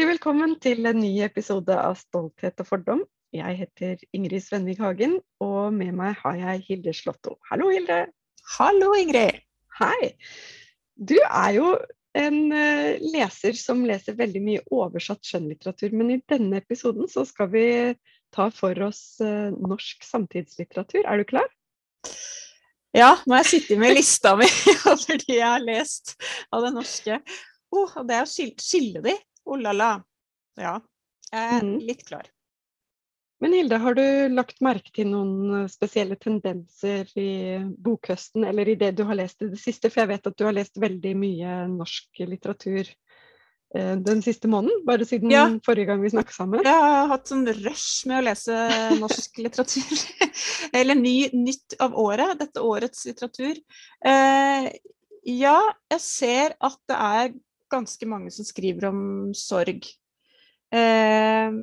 Hjertelig velkommen til en ny episode av Stolthet og fordom. Jeg heter Ingrid Svenvik Hagen, og med meg har jeg Hilde Slåtto. Hallo, Hilde. Hallo, Ingrid. Hei. Du er jo en uh, leser som leser veldig mye oversatt skjønnlitteratur, men i denne episoden så skal vi ta for oss uh, norsk samtidslitteratur. Er du klar? Ja, nå har jeg sittet med lista mi over de jeg har lest av det norske. Oh, det er å skille, skille de. Oh la la. Ja, jeg er mm. litt klar. Men Hilde, har du lagt merke til noen eh, spesielle tendenser i bokhøsten, eller i det du har lest i det siste? For jeg vet at du har lest veldig mye norsk litteratur eh, den siste måneden, bare siden ja. forrige gang vi snakket sammen. Jeg har hatt sånn rush med å lese norsk litteratur. eller ny, nytt av året, dette årets litteratur. Eh, ja, jeg ser at det er ganske mange som skriver om sorg. Eh,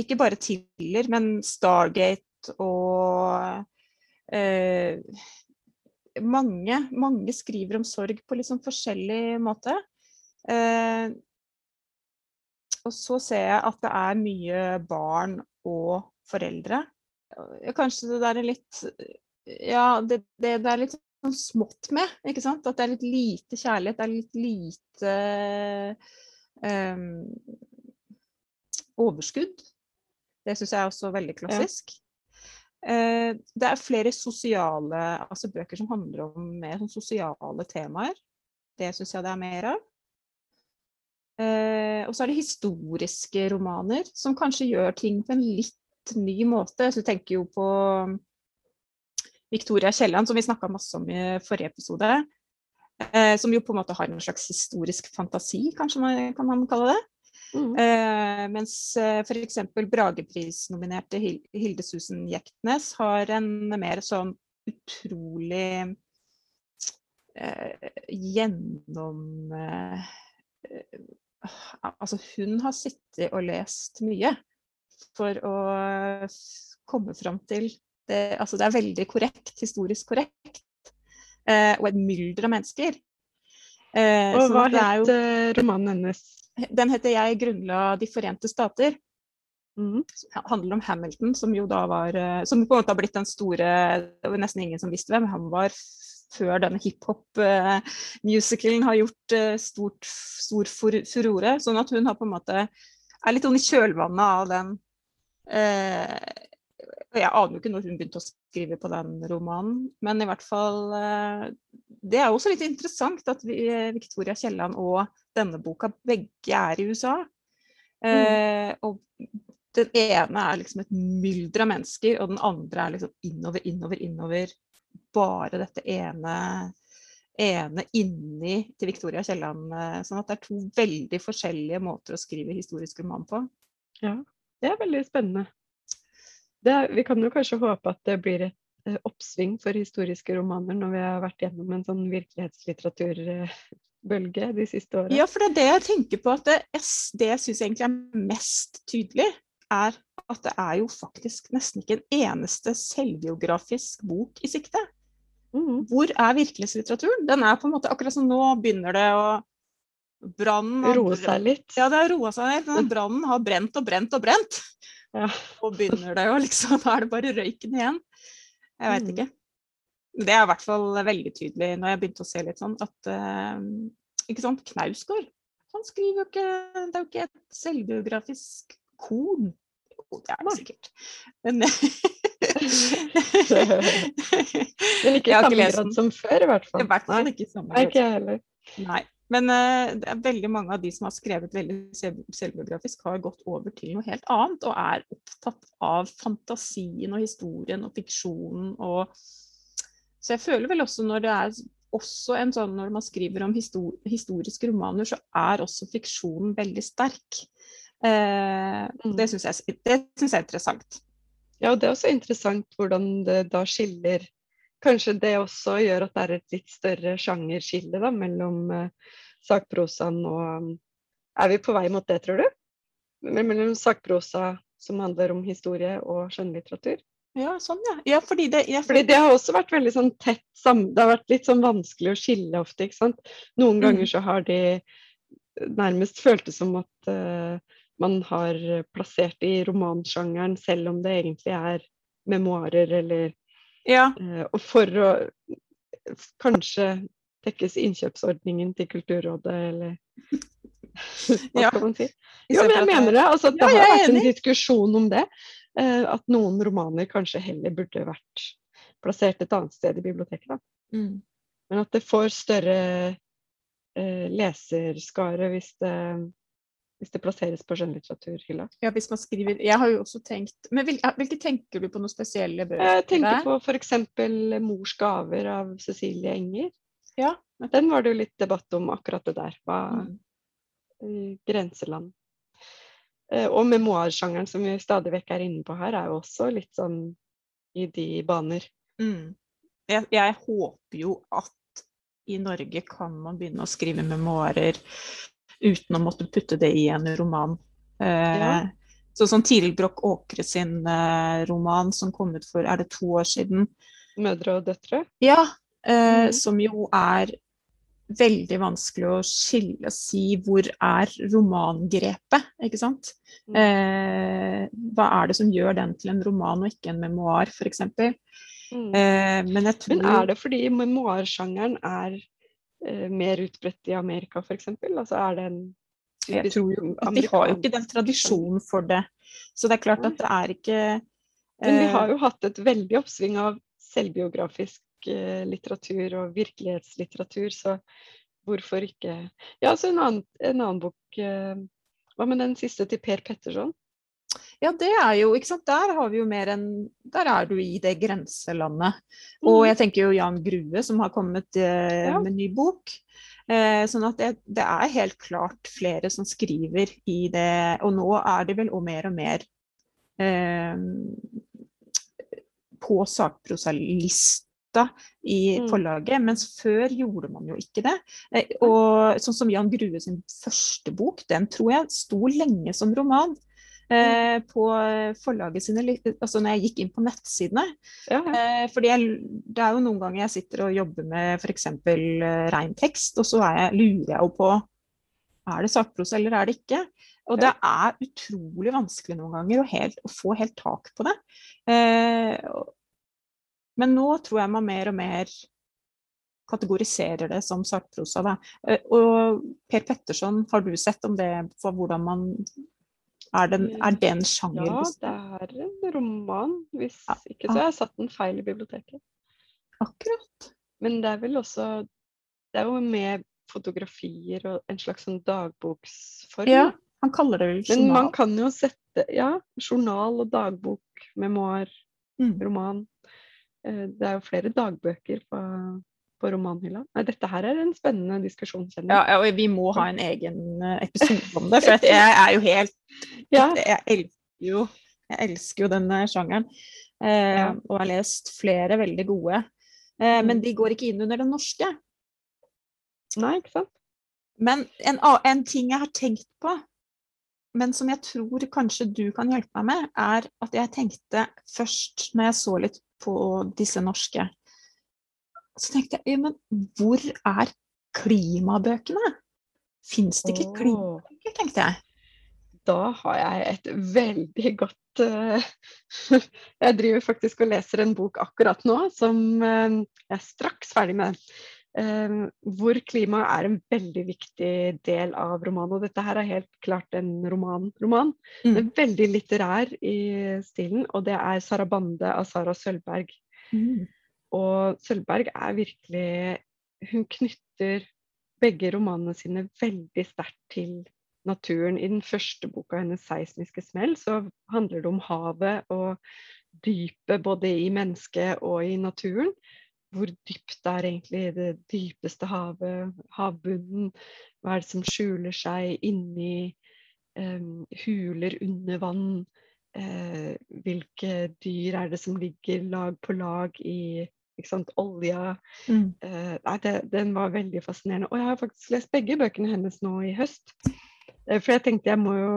ikke bare Tiller, men Stargate og eh, mange, mange skriver om sorg på litt sånn forskjellig måte. Eh, og så ser jeg at det er mye barn og foreldre. Kanskje det der er litt Ja, det, det, det er litt sånn smått med. ikke sant? At det er litt lite kjærlighet, det er litt lite um, overskudd. Det syns jeg er også veldig klassisk. Ja. Uh, det er flere sosiale altså bøker som handler om mer sånn sosiale temaer. Det syns jeg det er mer av. Uh, og så er det historiske romaner, som kanskje gjør ting på en litt ny måte. Så du tenker jo på Victoria Kielland, som vi snakka masse om i forrige episode. Eh, som jo på en måte har en slags historisk fantasi, kanskje man kan man kalle det. Mm. Eh, mens eh, f.eks. Bragepris-nominerte Hilde Susan Jektnes har en mer sånn utrolig eh, gjennom eh, Altså, hun har sittet og lest mye for å komme fram til det, altså det er veldig korrekt, historisk korrekt. Eh, og et mylder av mennesker. Eh, og hva het jo, romanen hennes? Den heter 'Jeg grunnla De forente stater'. Mm. handler om Hamilton, som jo da var eh, Som på en måte har blitt den store Det var nesten ingen som visste hvem han var før denne hiphop-musicalen uh, har gjort uh, stort, stor furore. Sånn at hun har på en måte er litt sånn i kjølvannet av den jeg aner jo ikke når hun begynte å skrive på den romanen, men i hvert fall eh, Det er også litt interessant at vi, Victoria Kielland og denne boka begge er i USA. Mm. Eh, og den ene er liksom et mylder av mennesker, og den andre er liksom innover, innover, innover. Bare dette ene, ene inni til Victoria Kielland. Eh, sånn at det er to veldig forskjellige måter å skrive historisk roman på. Ja, det er veldig spennende. Det, vi kan jo kanskje håpe at det blir et eh, oppsving for historiske romaner når vi har vært gjennom en sånn virkelighetslitteraturbølge de siste årene. Ja, for det er det jeg tenker på. at Det, det jeg syns egentlig er mest tydelig, er at det er jo faktisk nesten ikke en eneste selvbiografisk bok i sikte. Mm. Hvor er virkelighetslitteraturen? Den er på en måte akkurat som nå begynner det å Brannen Roe seg litt. Ja, det har roa seg litt. Brannen har brent og brent og brent. Ja. Og begynner det jo liksom, da er det bare røyken igjen. Jeg veit mm. ikke. Det er i hvert fall veldig tydelig når jeg begynte å se litt sånn at uh, Ikke sant, Knausgård. Han skriver jo ikke Det er jo ikke et selvbiografisk korn. Jo, det er det sikkert. Men Men ikke i samme grad som før, i hvert fall. I hvert fall ikke i samme grad. Ikke jeg heller. Nei. Men uh, veldig mange av de som har skrevet veldig selvbiografisk, har gått over til noe helt annet og er opptatt av fantasien og historien og fiksjonen og Så jeg føler vel også når det er også en sånn når man skriver om histor historiske romaner, så er også fiksjonen veldig sterk. Uh, det syns jeg, jeg, er interessant. Ja, og det er også interessant hvordan det da skiller Kanskje det også gjør at det er et litt større sjangerskille mellom uh, sakprosaen og Er vi på vei mot det, tror du? Mellom sakprosa som handler om historie, og skjønnlitteratur? Ja, sånn, ja. ja fordi, det, ja, fordi det har også vært veldig sånn tett sammen Det har vært litt sånn vanskelig å skille ofte, ikke sant. Noen mm. ganger så har de nærmest føltes som at uh, man har plassert det i romansjangeren, selv om det egentlig er memoarer eller Ja. uh, Og for å kanskje tekkes innkjøpsordningen til Kulturrådet, eller hva Ja. skal man si? Jo, men jeg mener det. Altså, det har vært en diskusjon om det. eh, at noen romaner kanskje heller burde vært plassert et annet sted i biblioteket. Mm. Men at det får større eh, leserskare hvis det, hvis det plasseres på skjønnlitteraturhylla. Ja, hvis man skriver Jeg har jo også tenkt Men hvil, hvilke tenker du på noen spesielle bøker? Jeg tenker på f.eks. 'Mors gaver' av Cecilie Enger. Ja. Den var det jo litt debatt om akkurat det der. Hva, Mm. grenseland. Eh, Og memoarsjangeren som vi stadig vekk er inne på her, er jo også litt sånn i de baner. Mm. Jeg, jeg håper jo at i Norge kan man begynne å skrive memoarer uten å måtte putte det i en roman. Eh, Ja. Sånn som Tiril Broch Åkre sin eh, roman som kom ut for er det to år siden. 'Mødre og døtre'. Ja, eh, Mhm. som jo er veldig vanskelig å skille si hvor er romangrepet, ikke sant? Mm. Eh, hva er det som gjør den til en roman og ikke en memoar, f.eks.? Mm. Eh, men tror Men er det fordi memoarsjangeren er eh, mer utbredt i Amerika, f.eks.? Altså er det en Jeg tror jo at De har jo ikke den tradisjonen for det. Så det er klart at det er ikke Men vi eh, har jo hatt et veldig oppsving av selvbiografisk eh, litteratur og virkelighetslitteratur, så hvorfor ikke Ja, så en annen, en annen bok eh, Hva med den siste til Per Petterson? Ja, det er jo, ikke sant. Der har vi jo mer enn Der er du i det grenselandet. Og Mm. jeg tenker jo Jan Grue som har kommet eh, Ja. med ny bok. Eh, sånn at det, det er helt klart flere som skriver i det. Og nå er det vel og mer og mer eh, på sakprosalista i Mm. forlaget, mens før gjorde man jo ikke det. Eh, og sånn som Jan Grue sin første bok, den tror jeg sto lenge som roman. Eh, på forlaget sine, altså når jeg gikk inn på nettsidene. Ja, ja. Eh, fordi jeg, det er jo noen ganger jeg sitter og jobber med f.eks. Eh, rein tekst, og så er jeg, lurer jeg jo på er det sakprosa eller er det ikke. Og det er utrolig vanskelig noen ganger å, helt, å få helt tak på det. Eh, men nå tror jeg man mer og mer kategoriserer det som sakprosa. Da. Eh, og Per Petterson, har du sett om det for hvordan man Er det er det en sjanger? ja, det er en roman. Hvis ikke så har jeg satt den feil i biblioteket. Akkurat. Men det er vel også Det er jo med fotografier og en slags sånn dagboksform. Ja, han kaller det vel journal. Men man kan jo sette Ja, journal og dagbok, memoar, Mm. roman. Eh, Det er jo flere dagbøker på, på romanhylla. Nei, dette her er en spennende diskusjon, Ja, ja, og vi må ha en egen eh, episode om det, for at jeg er jo helt Ja. Jeg elsker jo, jeg elsker jo denne sjangeren. Eh, Ja. Og har lest flere veldig gode. Eh, Men Mm. de går ikke inn under den norske. Nei, ikke sant? Men en, en ting jeg har tenkt på, men som jeg tror kanskje du kan hjelpe meg med, er at jeg tenkte først, når jeg så litt på disse norske, så tenkte jeg ja, men hvor er klimabøkene? Fins det ikke klimabøker, tenkte jeg. Da har jeg et veldig godt uh, Jeg driver faktisk og leser en bok akkurat nå som uh, Jeg er straks ferdig med. Eh, hvor klima er en veldig viktig del av romanen. Og dette her er helt klart en roman-roman. Mm. Men veldig litterær i stilen. Og det er 'Sarabande' av Sara Sølvberg. Mm. Og Sølvberg er virkelig Hun knytter begge romanene sine veldig sterkt til naturen. I den første boka hennes, 'Seismiske smell', så handler det om havet og dypet både i mennesket og i naturen. Hvor dypt er egentlig det dypeste havet, havbunnen? Hva er det som skjuler seg inni um, huler under vann? Uh, hvilke dyr er det som ligger lag på lag i sant, olja? Mm. Uh, nei, det, den var veldig fascinerende. Og jeg har faktisk lest begge bøkene hennes nå i høst. Uh, for jeg tenkte jeg må jo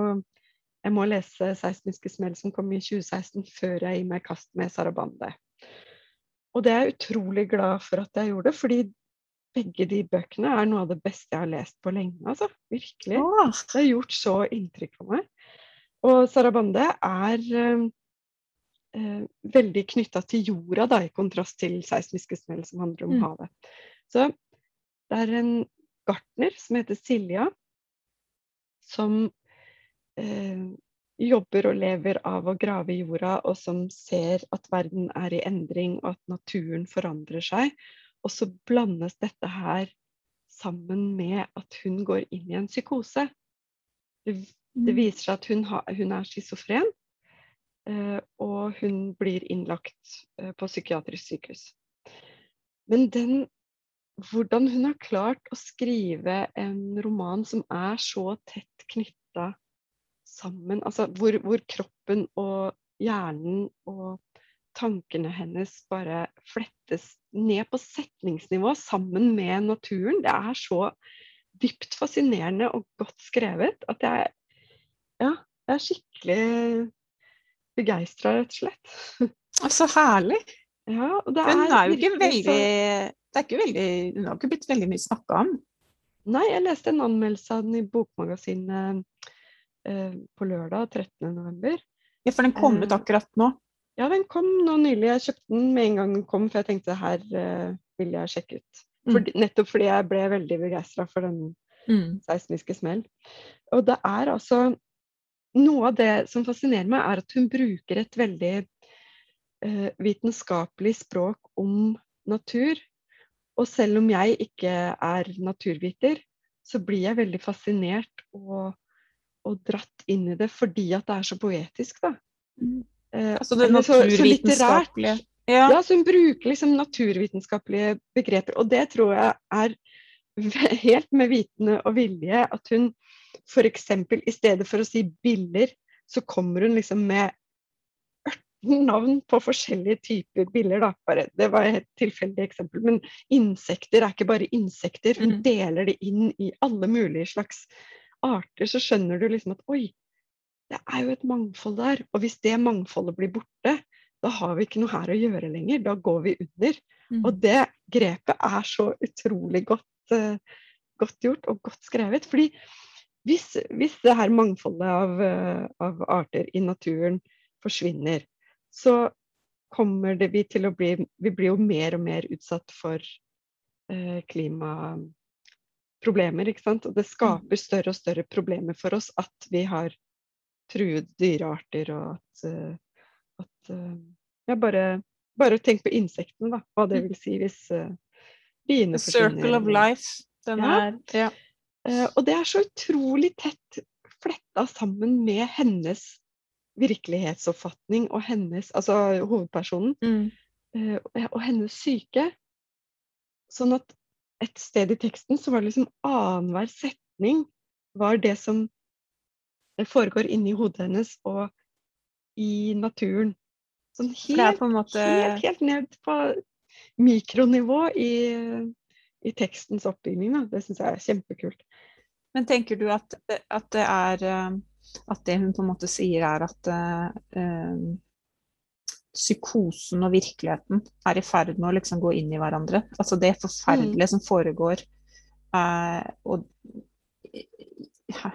jeg må lese 'Seismiske smell', som kom i 2016, før jeg gir meg i kast med 'Sarabande'. Og det er jeg utrolig glad for at jeg gjorde, fordi begge de bøkene er noe av det beste jeg har lest på lenge. altså. Virkelig. Det har gjort så inntrykk på meg. Og Sarabande er eh, eh, veldig knytta til jorda, da, i kontrast til seismiske smell, som handler om Mm. havet. Så det er en gartner som heter Silja, som eh, jobber og lever av å grave i jorda, og som ser at verden er i endring, og at naturen forandrer seg. Og så blandes dette her sammen med at hun går inn i en psykose. Det, det Mm. viser seg at hun, ha, hun er schizofren, eh, og hun blir innlagt eh, på psykiatrisk sykehus. Men den, hvordan hun har klart å skrive en roman som er så tett knytta sammen, altså hvor, hvor kroppen og hjernen og tankene hennes bare flettes ned på setningsnivå sammen med naturen. Det er så dypt fascinerende og godt skrevet at jeg, ja, jeg er skikkelig begeistra, rett og slett. Så herlig. Ja, og det Hun er jo ikke veldig det er ikke veldig, Hun har ikke blitt veldig mye snakka om. Nei, jeg leste en anmeldelse av den i Bokmagasinet på lørdag 13.11. Ja, for den kom ut Eh, akkurat nå. Ja, den kom nå nylig. Jeg kjøpte den med en gang den kom, for jeg tenkte her eh, vil jeg sjekke ut. Mm. Nettopp fordi jeg ble veldig begeistra for den Mm. seismiske smell. Og det er altså Noe av det som fascinerer meg, er at hun bruker et veldig eh, vitenskapelig språk om natur. Og selv om jeg ikke er naturviter, så blir jeg veldig fascinert og, og dratt inn i det fordi at det er så poetisk, da. Mm. Eh, Altså det naturvitenskapelige. Ja. Ja, så hun bruker liksom naturvitenskapelige begreper, og det tror jeg er helt med vitende og vilje at hun f.eks. i stedet for å si biller, så kommer hun liksom med 18 navn på forskjellige typer biller, da. Bare, det var et tilfeldig eksempel. Men insekter er ikke bare insekter. Hun Mhm. deler det inn i alle mulige slags arter. Så skjønner du liksom at oi, det er jo et mangfold der. Og hvis det mangfoldet blir borte, da har vi ikke noe her å gjøre lenger. Da går vi under. Mm. Og det grepet er så utrolig godt, uh, godt gjort og godt skrevet. Fordi hvis, hvis det her mangfoldet av, uh, av arter i naturen forsvinner, så kommer det vi til å bli Vi blir jo mer og mer utsatt for eh, klimaproblemer, ikke sant. Og det skaper større og større problemer for oss at vi har truede dyrearter og at, eh, at eh, ja, bare, bare tenk på insektene, da. Hva det vil si hvis uh, biene forsvinner. circle of life. Den Ja. er ja. Uh, og det er så utrolig tett fletta sammen med hennes virkelighetsoppfatning og hennes, altså hovedpersonen, Mm. Uh, og hennes syke. Sånn at et sted i teksten så var det liksom annenhver setning var det som eh, foregår inni hodet hennes og i naturen. Sånn helt, måte helt, helt ned på mikronivå i, i tekstens oppbygning. Da. Det syns jeg er kjempekult. Men tenker du at, at det er eh, At det hun på en måte sier, er at eh, psykosen og virkeligheten er i ferd med å liksom gå inn i hverandre? Altså det forferdelige som foregår. eh, og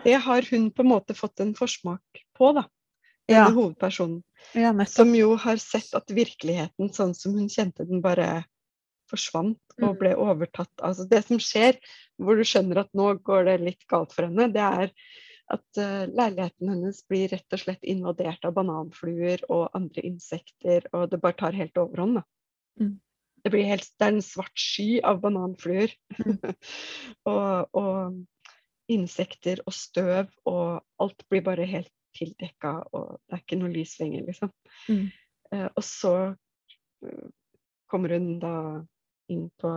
Det har hun på en måte fått en forsmak på, da. ja, hovedpersonen. ja. Som jo har sett at virkeligheten sånn som hun kjente den, bare forsvant og Mm. ble overtatt. Altså det som skjer, hvor du skjønner at nå går det litt galt for henne, det er at eh, leiligheten hennes blir rett og slett invadert av bananfluer og andre insekter, og det bare tar helt overhånd. Mm. Det, blir helt, det er en svart sky av bananfluer. Mm. og, og insekter og støv, og alt blir bare helt tildekka, og det er ikke noe lys lenger, liksom. Mm. Uh, og så eh, kommer hun da inn på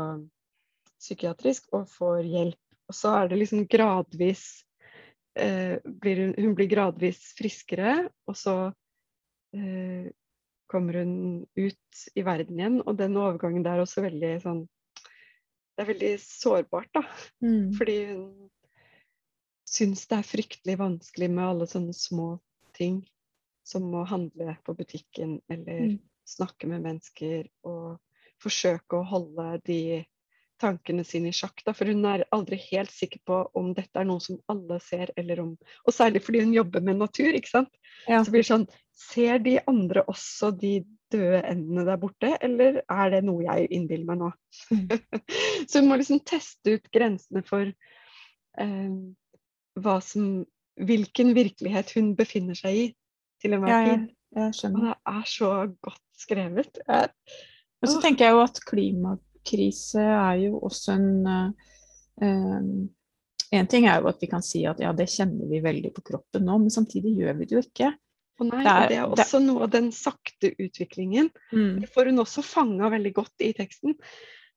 psykiatrisk og får hjelp. Og så er det liksom gradvis eh, blir hun, hun blir gradvis friskere, og så eh, kommer hun ut i verden igjen. Og den overgangen der er også veldig sånn Det er veldig sårbart, da. Mm. Fordi hun syns det er fryktelig vanskelig med alle sånne små ting. Som å handle på butikken eller Mm. snakke med mennesker og forsøke å holde de tankene sine i sjakk, da, for hun er aldri helt sikker på om dette er noe som alle ser, eller om Og særlig fordi hun jobber med natur, ikke sant. Ja. Så blir det sånn Ser de andre også de døde endene der borte, eller er det noe jeg innbiller meg nå? Så hun må liksom teste ut grensene for eh, hva som Hvilken virkelighet hun befinner seg i til enhver Ja, tid. jeg, jeg Og det er så godt skrevet. Jeg, og så tenker jeg jo at klimakrise er jo også en eh, En ting er jo at vi kan si at ja, det kjenner vi veldig på kroppen nå, men samtidig gjør vi det jo ikke. og nei, Det er- det er det- også noe av den sakte utviklingen. Det får hun også fanga veldig godt i teksten.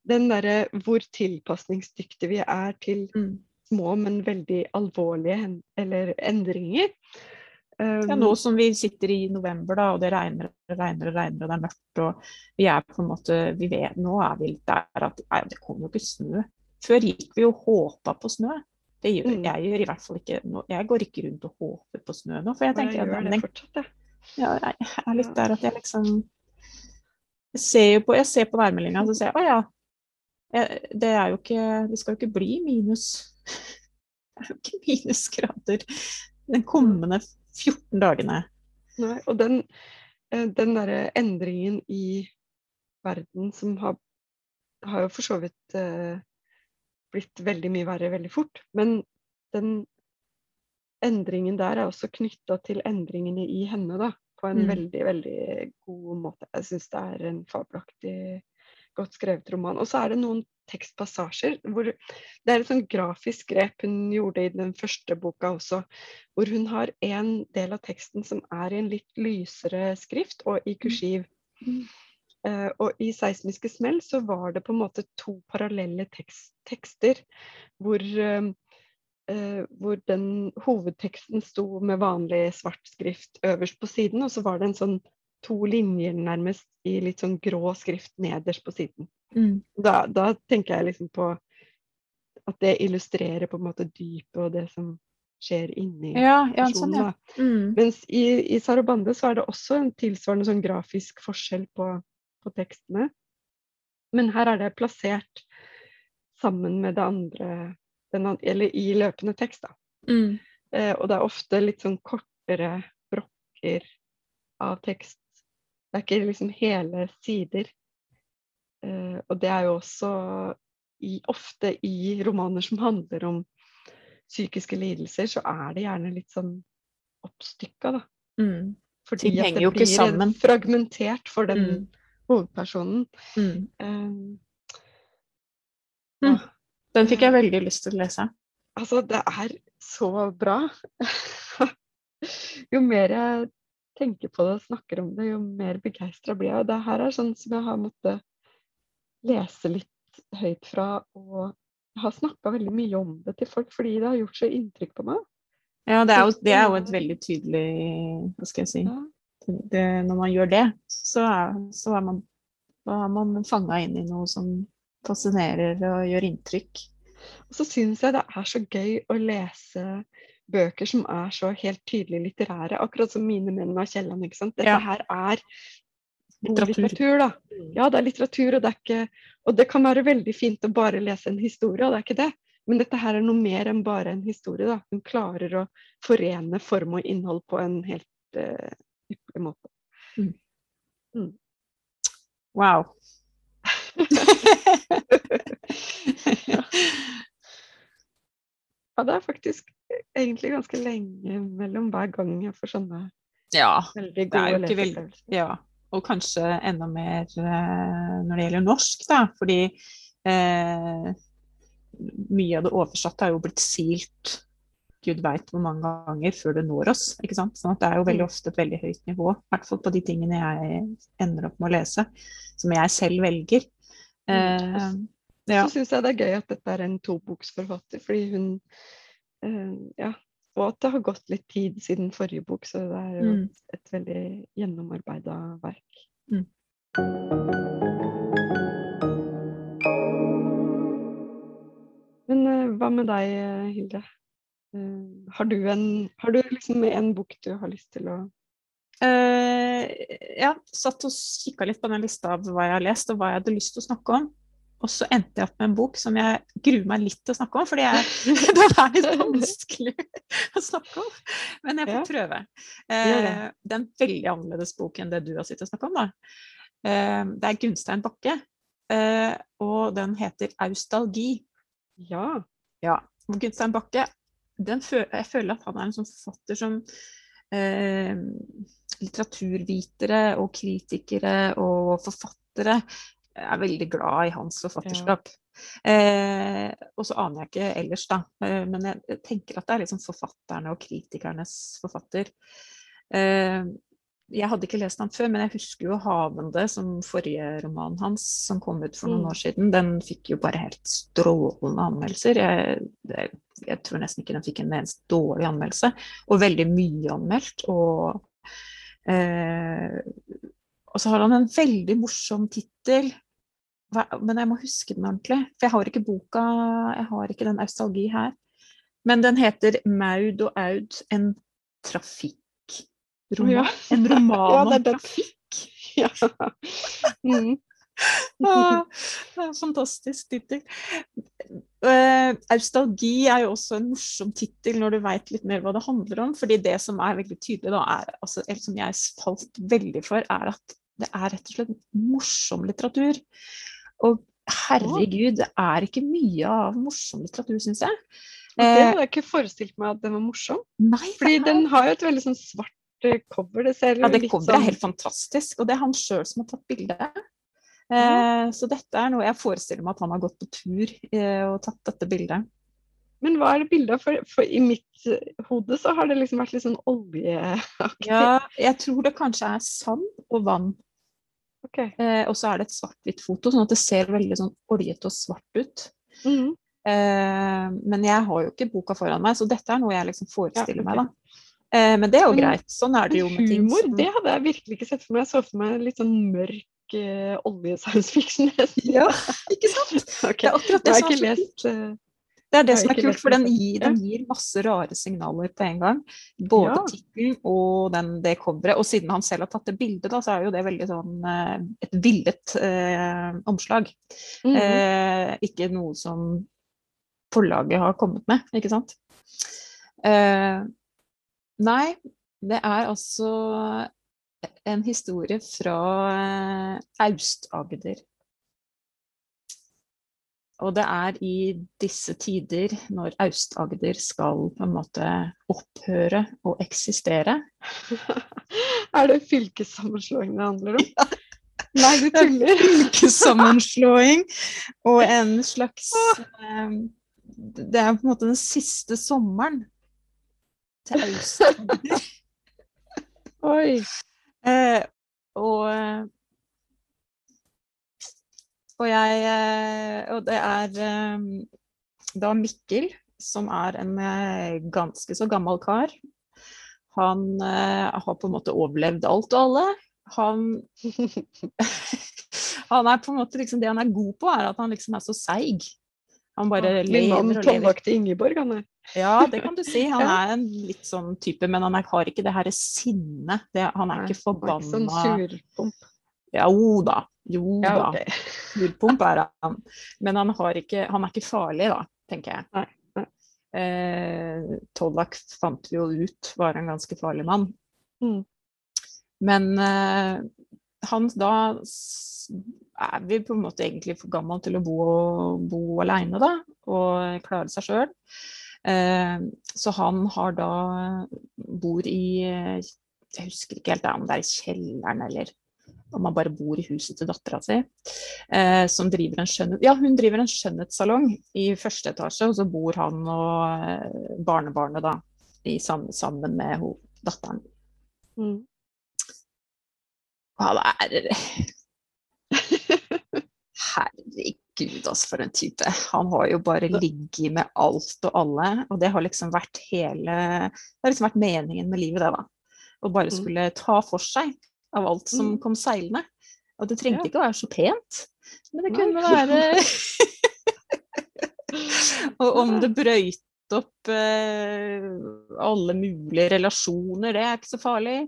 Den derre hvor tilpasningsdyktige vi er til Mm. små, men veldig alvorlige eller endringer. Ja, nå som vi sitter i november da, og det regner og regner og regner, og det er mørkt, og vi er på en måte vi vet, Nå er vi litt der at nei, det kommer jo ikke snø. Før gikk vi og håpa på snø. Det gjør, Mm. Jeg gjør i hvert fall ikke nå. Jeg går ikke rundt og håper på snø nå, for jeg tenker jeg at det fortsatt, jeg. ja, jeg er litt der at jeg liksom Jeg ser jo på, jeg ser på værmeldinga og så ser jeg å ja, det er jo ikke Det skal jo ikke bli minus Det er jo ikke minusgrader den kommende 14 dagene. Nei, og den, eh, den derre endringen i verden som har, har jo for så vidt eh, blitt veldig mye verre veldig fort. Men den endringen der er også knytta til endringene i henne, da. På en Mm. veldig, veldig god måte. Jeg syns det er en fabelaktig godt skrevet roman. Og så er det noen tekstpassasjer hvor det er et sånn grafisk grep hun gjorde i den første boka også, hvor hun har en del av teksten som er i en litt lysere skrift og i kursiv. Mm. Uh, og i 'Seismiske smell' så var det på en måte to parallelle tekst, tekster hvor uh, uh, hvor den hovedteksten sto med vanlig svart skrift øverst på siden, og så var det en sånn to linjer nærmest i litt sånn grå skrift nederst på siden. Mm. Da, da tenker jeg liksom på at det illustrerer på en måte dypet og det som skjer inni Ja, ja, personen. sånn, ja. Mm. Mens i, i Sarabande så er det også en tilsvarende sånn grafisk forskjell på, på tekstene. Men her er det plassert sammen med det andre, den, eller i løpende tekst. da. Mm. Eh, og det er ofte litt sånn kortere brokker av tekst. Det er ikke liksom hele sider. Eh, og det er jo også i, ofte i romaner som handler om psykiske lidelser, så er det gjerne litt sånn oppstykka, da. Mm. Fordi at det blir sammen. fragmentert for den Mm. hovedpersonen. Mm. Eh, Mm. Den fikk jeg veldig lyst til å lese. Altså, det er så bra. jo mer jeg tenker på det og snakker om det, jo mer begeistra blir jeg. Og det her er sånn som jeg har måttet lese litt høyt fra, og jeg har snakka veldig mye om det til folk fordi det har gjort så inntrykk på meg. Ja, det er jo, det er jo et veldig tydelig Hva skal jeg si det, Når man gjør det, så er, så er man, man fanga inn i noe som fascinerer og gjør inntrykk. Og så syns jeg det er så gøy å lese bøker som er så helt tydelig litterære, akkurat som 'Mine menn av Kielland'. Dette Ja. her er Litteratur. litteratur, da. Ja, det er litteratur, og det er ikke Og det kan være veldig fint å bare lese en historie, og det er ikke det. Men dette her er noe mer enn bare en historie. da. Hun klarer å forene form og innhold på en helt uh, ypperlig måte. Wow. Ja, det er faktisk egentlig ganske lenge mellom hver gang jeg får sånne ja. veldig gode leseopplevelser. Ja, og kanskje enda mer eh, når det gjelder norsk, da. Fordi eh, mye av det oversatte er jo blitt silt gud veit hvor mange ganger før det når oss. ikke sant? Sånn at det er jo veldig Mm. ofte et veldig høyt nivå. I hvert fall på de tingene jeg ender opp med å lese, som jeg selv velger. Eh, ja. Så syns jeg det er gøy at dette er en toboksforfatter, fordi hun eh, Ja. Og at det har gått litt tid siden forrige bok, så det er jo Mm. et veldig gjennomarbeida verk. Mm. Men uh, hva med deg, Hilde? Uh, har du, en, har du liksom en bok du har lyst til å Uh, ja, satt og kikka litt på den lista av hva jeg har lest, og hva jeg hadde lyst til å snakke om. Og så endte jeg opp med en bok som jeg gruer meg litt til å snakke om, fordi jeg, det er litt vanskelig å snakke om. Men jeg får prøve. Eh, det er en veldig annerledes bok enn det du har sittet og snakket om. da. Eh, det er Gunstein Bakke, eh, og den heter 'Austalgi'. Ja. ja. Gunstein Bakke, føler, jeg føler at han er en sånn forfatter som eh, litteraturvitere og kritikere og forfattere er veldig glad i hans forfatterskap. Eh, og så aner jeg ikke ellers, da. Eh, men jeg tenker at det er liksom forfatterne og kritikernes forfatter. Eh, jeg hadde ikke lest han før, men jeg husker jo 'Havende', som forrige roman hans, som kom ut for noen mm. år siden. Den fikk jo bare helt strålende anmeldelser. Jeg, jeg, jeg tror nesten ikke den fikk en eneste dårlig anmeldelse. Og veldig mye anmeldt. Og, eh, og så har han en veldig morsom tittel men jeg må huske den ordentlig. For jeg har ikke boka, jeg har ikke den austalgi her. Men den heter 'Maud og Aud en trafikkroman'. Ja. En roman ja, om trafikk. Ja. Mm. ah, fantastisk tittel. Uh, austalgi er jo også en morsom tittel når du veit litt mer hva det handler om. fordi det som er veldig tydelig, da, er, altså, eller som jeg falt veldig for, er at det er rett og slett morsom litteratur. Og herregud, det er ikke mye av morsom litteratur, syns jeg. Det hadde jeg ikke forestilt meg at den var morsom. Nei, Fordi er... den har jo et veldig sånn svart eh, cover. Det ser ja, det coveret sånn... er helt fantastisk, og det er han sjøl som har tatt bildet. Eh, så dette er noe jeg forestiller meg at han har gått på tur eh, og tatt dette bildet. Men hva er det bildet av? For, for, i mitt eh, hode så har det liksom vært litt sånn oljeaktig. Ja, jeg tror det kanskje er sand og vann. Okay. Eh, og så er det et svart-hvitt foto, sånn at det ser veldig sånn oljete og svart ut. Mm. Eh, men jeg har jo ikke boka foran meg, så dette er noe jeg liksom forestiller ja, okay. meg. da. Eh, men det er jo greit. Sånn er det jo med ting. Humor, det hadde jeg virkelig ikke sett for meg. Jeg så for meg litt sånn mørk uh, olje-science fiction. ja, ikke sant? okay. Det er akkurat det jeg har så lest uh, det er det som er kult, for den gir, den gir, masse rare signaler på en gang. Både ja. tittelen og den, det coveret. Og siden han selv har tatt det bildet, da, så er jo det veldig sånn eh, et villet eh, omslag. Mm eh, ikke noe som forlaget har kommet med, ikke sant. Eh, nei, det er altså en historie fra eh, Aust-Agder. Og det er i disse tider, når Aust-Agder skal på en måte opphøre å eksistere Er det fylkessammenslåing det handler om? Ja. Nei, du tuller. Fylkessammenslåing og en slags um, Det er på en måte den siste sommeren til Aust-Agder. Oi. Eh, og og, jeg, eh, og det er eh, da Mikkel, som er en eh, ganske så gammel kar. Han har på en måte overlevd alt og alle. Han, han er på en måte liksom, Det han er god på, er at han liksom er så seig. Han bare ja, lever og lever. Tolvvakt Ingeborg, han er. Ja, det kan du si. Han er en litt sånn type, men han er, har ikke det her sinnet. Han er ikke forbanna. Sånn surpomp. Jo da. Jo ja, da. Okay. Hudpump er han. Men han, ikke, han, er ikke farlig, da, tenker jeg. Nei, nei. Eh, Tollak fant vi jo ut var en ganske farlig mann. Mm. Men eh, han da er vi på en måte egentlig for gammel til å bo, bo aleine, da, og klare seg sjøl. Eh, så han har da bor i Jeg husker ikke helt om det er i kjelleren eller om man bare bor i huset til dattera si. Eh, som driver en skjønnhet, ja, hun driver en skjønnhetssalong i første etasje, og så bor han og eh, barnebarnet da i, sammen, sammen med ho, datteren. Mm. Han er Herregud, altså, for en type. Han har jo bare ligget med alt og alle, og det har liksom vært hele Det har liksom vært meningen med livet, det, da. Å bare mm. skulle ta for seg av alt som mm. kom seilende. Og det trengte ja. ikke å være så pent, men det kunne Nei. være Og om det brøyt opp eh, alle mulige relasjoner, det er ikke så farlig.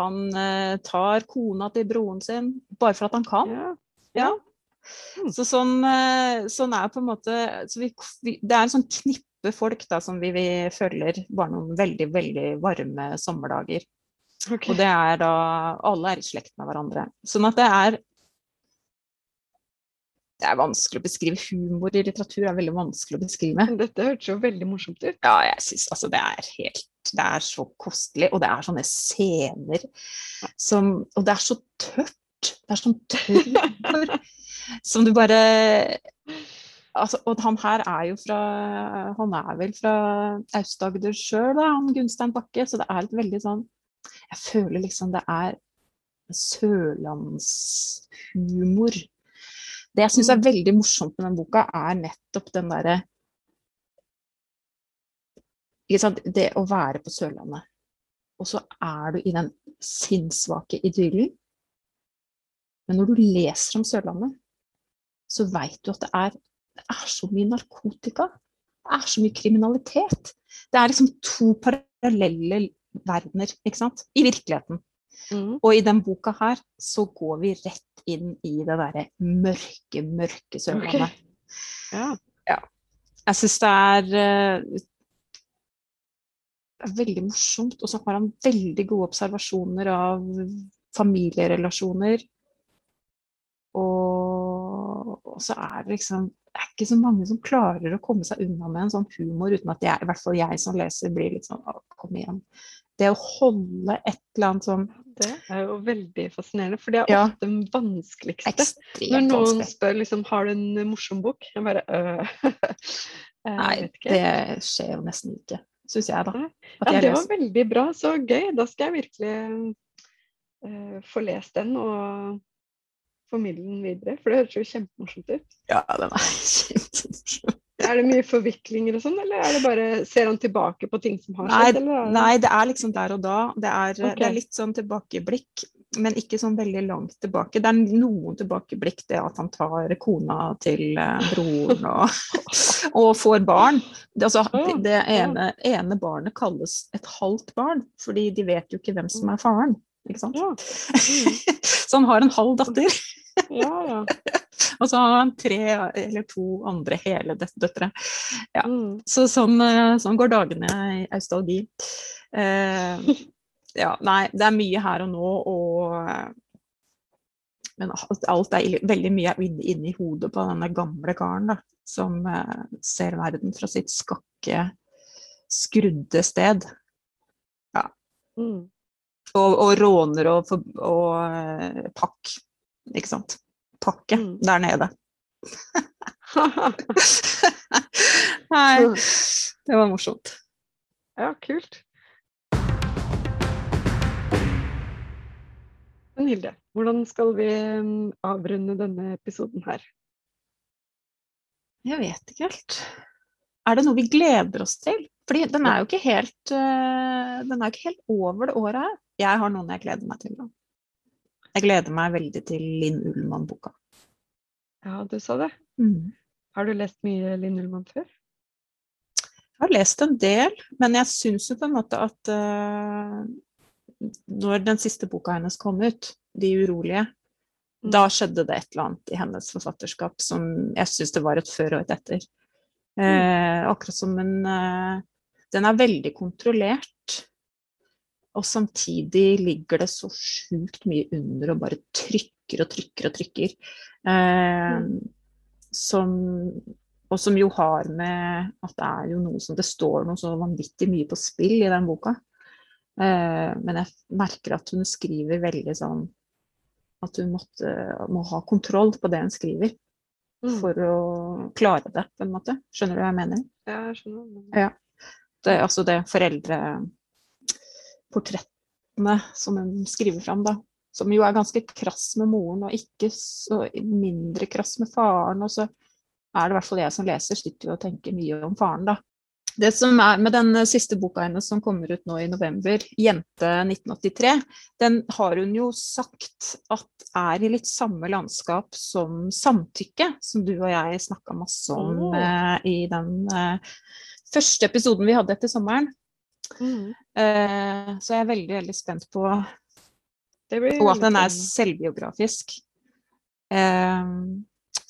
Han eh, tar kona til broren sin bare for at han kan. Ja. ja. Mm. Så sånn, eh, sånn, er på en måte vi, vi, Det er en sånn knippe folk da, som vi, vi følger bare noen veldig, veldig varme sommerdager. Okay. Og det er da Alle er i slekt med hverandre. Sånn at det er det er vanskelig å beskrive. Humor i litteratur er veldig vanskelig å beskrive. Dette hørtes jo veldig morsomt ut. Ja, jeg syns altså det er helt Det er så kostelig. Og det er sånne scener som Og det er så tørt. Det er sånn tørr som du bare altså, Og han her er jo fra Han er vel fra Aust-Agder sjøl, han Gunstein Bakke, så det er et veldig sånn Jeg føler liksom det er sørlandshumor. Det jeg syns er mm. veldig morsomt med den boka, er nettopp den derre Det å være på Sørlandet, og så er du i den sinnssvake idyllen. Men når du leser om Sørlandet, så veit du at det er, det er, så mye narkotika. Det er så mye kriminalitet. Det er liksom to parallelle verdener, ikke sant? I virkeligheten. Mm. Og i den boka her så går vi rett inn i det derre mørke, mørke Sørlandet. Okay. Ja. ja. Jeg syns det er uh, veldig morsomt. Og så har han veldig gode observasjoner av familierelasjoner. Og, og, så er det liksom Det er ikke så mange som klarer å komme seg unna med en sånn humor uten at jeg, i hvert fall jeg som leser, blir litt sånn Kom igjen. Det å holde et eller annet sånn Det er jo veldig fascinerende, for det er ofte ja. det vanskeligste. Ekstremt Når noen vanskelig. spør liksom Har du en morsom bok? Jeg bare øh. Nei, det skjer jo nesten ikke, syns jeg, da. Ja, det var veldig bra. Så gøy. Da skal jeg virkelig øh, få lest den. og formidle den videre? For det høres jo kjempemorsomt ut. Ja, den er kjempemorsom. Er det mye forviklinger og sånn, eller er det bare, ser han tilbake på ting som har skjedd? Nei, nei det er liksom der og da. Det er, okay. det er, litt sånn tilbakeblikk, men ikke sånn veldig langt tilbake. Det er noen tilbakeblikk, det at han tar kona til eh, broren og, og får barn. Det, altså, det ene, ene, barnet kalles et halvt barn, fordi de vet jo ikke hvem som er faren. Ikke sant? Ja. Mm. Så han har en halv datter. Ja, ja. og så har han tre eller to andre hele døtre. Ja. Mm. Så sånn, eh, sånn, går dagene i Austalgi. Eh, ja, nei, det er mye her og nå, og eh, Men alt er veldig mye inni inn i hodet på denne gamle karen, da, som eh, ser verden fra sitt skakke, skrudde sted. Ja. Mm. Og, og råner og, og, eh, pakk, ikke sant pakke mm. der nede. Nei, det var morsomt. Ja, kult. Men Hilde, hvordan skal vi mm, avrunde denne episoden her? Jeg vet ikke helt. Er det noe vi gleder oss til? Fordi den er jo ikke helt, uh, den er ikke helt over det året her. Jeg har noen jeg gleder meg til. Jeg gleder meg veldig til Linn Ullmann-boka. Ja, du sa det. Mm. Har du lest mye Linn Ullmann før? Jeg har lest en del, men jeg syns jo på en måte at uh, når den siste boka hennes kom ut, 'De urolige', mm. da skjedde det et eller annet i hennes forfatterskap som jeg syns det var et før og et etter. Uh, akkurat som en uh, Den er veldig kontrollert. Og samtidig ligger det så sjukt mye under og bare trykker og trykker og trykker. Eh, mm. som, og som jo har med at det er jo noe som Det står noe så vanvittig mye på spill i den boka. Eh, men jeg merker at hun skriver veldig sånn At hun måtte, må ha kontroll på det hun skriver. Mm. For å klare det, på en måte. Skjønner du hva jeg mener? Ja, jeg skjønner. Ja. Det, altså det foreldre portrettene som hun skriver fram, da. Som jo er ganske krass med moren, og ikke så mindre krass med faren. Og så er det i hvert fall jeg som leser, sitter jo og tenker mye om faren, da. Det som er med den siste boka hennes som kommer ut nå i november, 'Jente 1983', den har hun jo sagt at er i litt samme landskap som 'Samtykke', som du og jeg snakka masse om oh. eh, i den eh, første episoden vi hadde etter sommeren. Mm. Uh, så jeg er veldig, veldig spent på Og at den er selvbiografisk. Uh,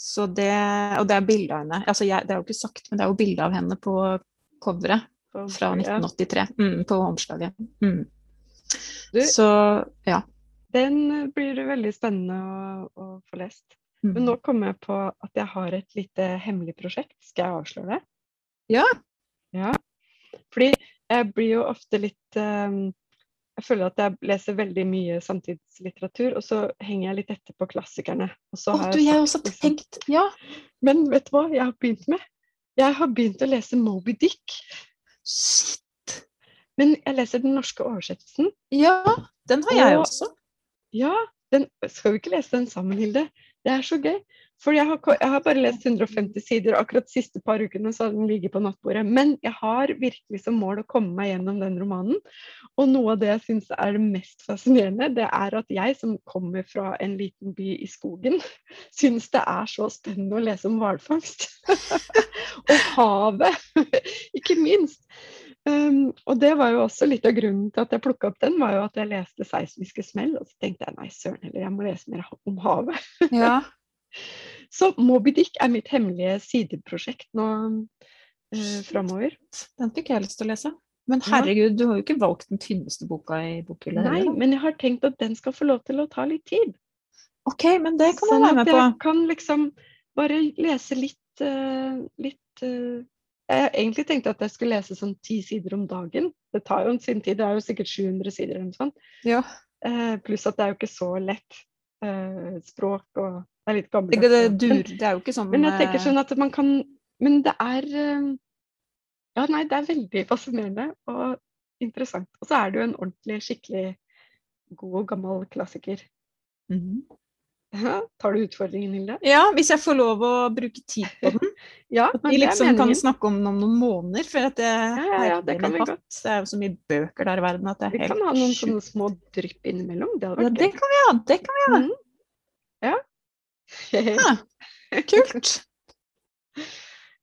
Så det, og det er bilde av henne. Altså jeg, det er jo ikke sagt, men det er jo bilde av henne på coveret fra 1983. Mm, på omslaget. Mm. Du, så ja. Den blir veldig spennende å, å få lest. Mm. Men nå kommer jeg på at jeg har et lite hemmelig prosjekt. Skal jeg avsløre det? Ja. ja. Fordi jeg blir jo ofte litt um, Jeg føler at jeg leser veldig mye samtidslitteratur, og så henger jeg litt etter på klassikerne. Og så oh, du, jeg har også liksom, tenkt, ja. Men vet du hva jeg har begynt med? Jeg har begynt å lese Moby Dick. Shit! Men jeg leser den norske oversettelsen. Ja, den har jeg og, også. Ja, den, skal vi ikke lese den sammen, Hilde? Det er så gøy. For jeg har, jeg har, bare lest 150 sider, og akkurat de siste par ukene så har den ligget på nattbordet. Men jeg har virkelig som mål å komme meg gjennom den romanen. Og noe av det jeg syns er det mest fascinerende, det er at jeg som kommer fra en liten by i skogen, syns det er så spennende å lese om hvalfangst. og havet, ikke minst. Um, og det var jo også litt av grunnen til at jeg plukka opp den, var jo at jeg leste 'Seismiske smell', og så tenkte jeg nei, søren heller, jeg må lese mer om havet. Ja. Så Moby Dick er mitt hemmelige sideprosjekt nå eh, framover. Den fikk jeg lyst til å lese. Men herregud, du har jo ikke valgt den tynneste boka i bokhylla. Nei, men jeg har tenkt at den skal få lov til å ta litt tid. Ok, men det kan sånn være med på. Sånn at jeg kan liksom bare lese litt, uh, litt uh, jeg egentlig tenkte at jeg skulle lese sånn ti sider om dagen. Det tar jo sin tid, det er jo sikkert 700 sider eller noe sånt. Ja. Uh, pluss at det er jo ikke så lett språk og det er litt gammeldags. Det, det, det, er jo ikke sånn Men jeg tenker eh, sånn at man kan Men det er eh, Ja, nei, det er veldig fascinerende og interessant. Og så er det jo en ordentlig, skikkelig god og gammel klassiker. Mm -hmm. Tar du utfordringen, Hilde? Ja, hvis jeg får lov å bruke tid på den. ja, At vi liksom kan snakke om den om noen måneder. For at det, ja, ja, ja, det kan vi godt. Det er jo så mye bøker der i verden at det er vi helt Vi kan ha noen sånne små drypp innimellom. Det hadde vært ja, det kan vi ha. Det kan vi ha. Mm. Ja. ja. Kult.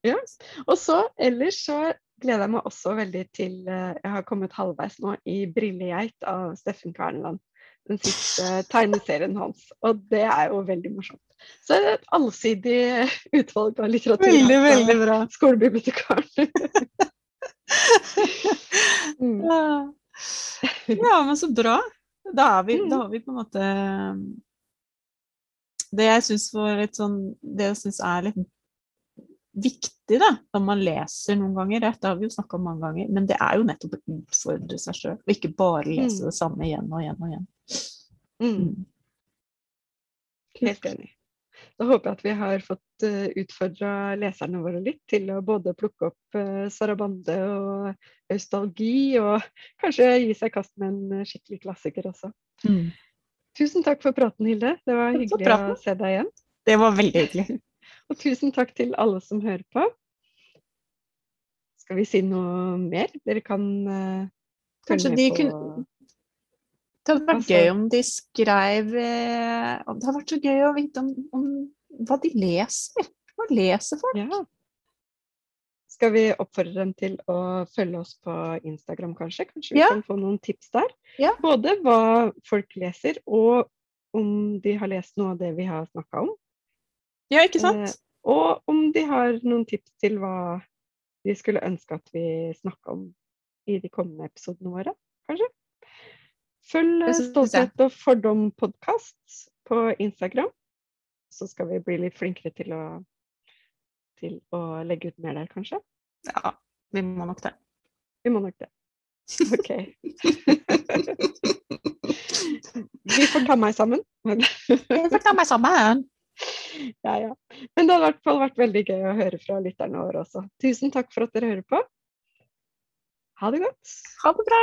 ja. Og så ellers så gleder jeg meg også veldig til eh, Jeg har kommet halvveis nå i 'Brillegeit' av Steffen Kverneland den siste tegneserien hans. Og det er jo veldig morsomt. Så det er et allsidig utvalg av litteratur. Veldig, veldig bra. Skolebibliotekaren. mm. ja. men så bra. Da vi, da har vi på en måte Det jeg syns sånn Det er litt viktig da, når man leser noen ganger, dette har vi jo snakka om mange ganger, men det er jo nettopp å utfordre seg sjøl, og ikke bare lese mm. det samme igjen og igjen og igjen. Mm. mm. Helt enig. Da håper jeg at vi har fått uh, eh, utfordra leserne våre litt til å både plukke opp uh, Sarabande og Austalgi, og kanskje gi seg i kast med en uh, skikkelig klassiker også. Mm. Tusen takk for praten, Hilde. Det var hyggelig å se deg igjen. Det var veldig hyggelig. og tusen takk til alle som hører på. Skal vi si noe mer? Dere kan uh, Kanskje de på kunne... Det hadde vært altså, gøy om de skrev eh, Det hadde vært så gøy å vite om, om hva de leser. Hva leser folk? Ja. Skal vi oppfordre dem til å følge oss på Instagram, kanskje? Kanskje vi ja. kan få noen tips der? Ja. Både hva folk leser, og om de har lest noe av det vi har snakka om. Ja, ikke sant? Eh, og om de har noen tips til hva de skulle ønske at vi snakka om i de kommende episodene våre, kanskje? Følg Stolthet og fordom-podkast på Instagram. Så skal vi bli litt flinkere til å, til å legge ut mer der, kanskje. Ja, vi må nok det. Vi må nok det. OK. vi får ta meg sammen. vi får ta meg sammen. Ja, ja. Men det har i hvert fall vært veldig gøy å høre fra lytterne våre også. Tusen takk for at dere hører på. Ha det godt. Ha det bra.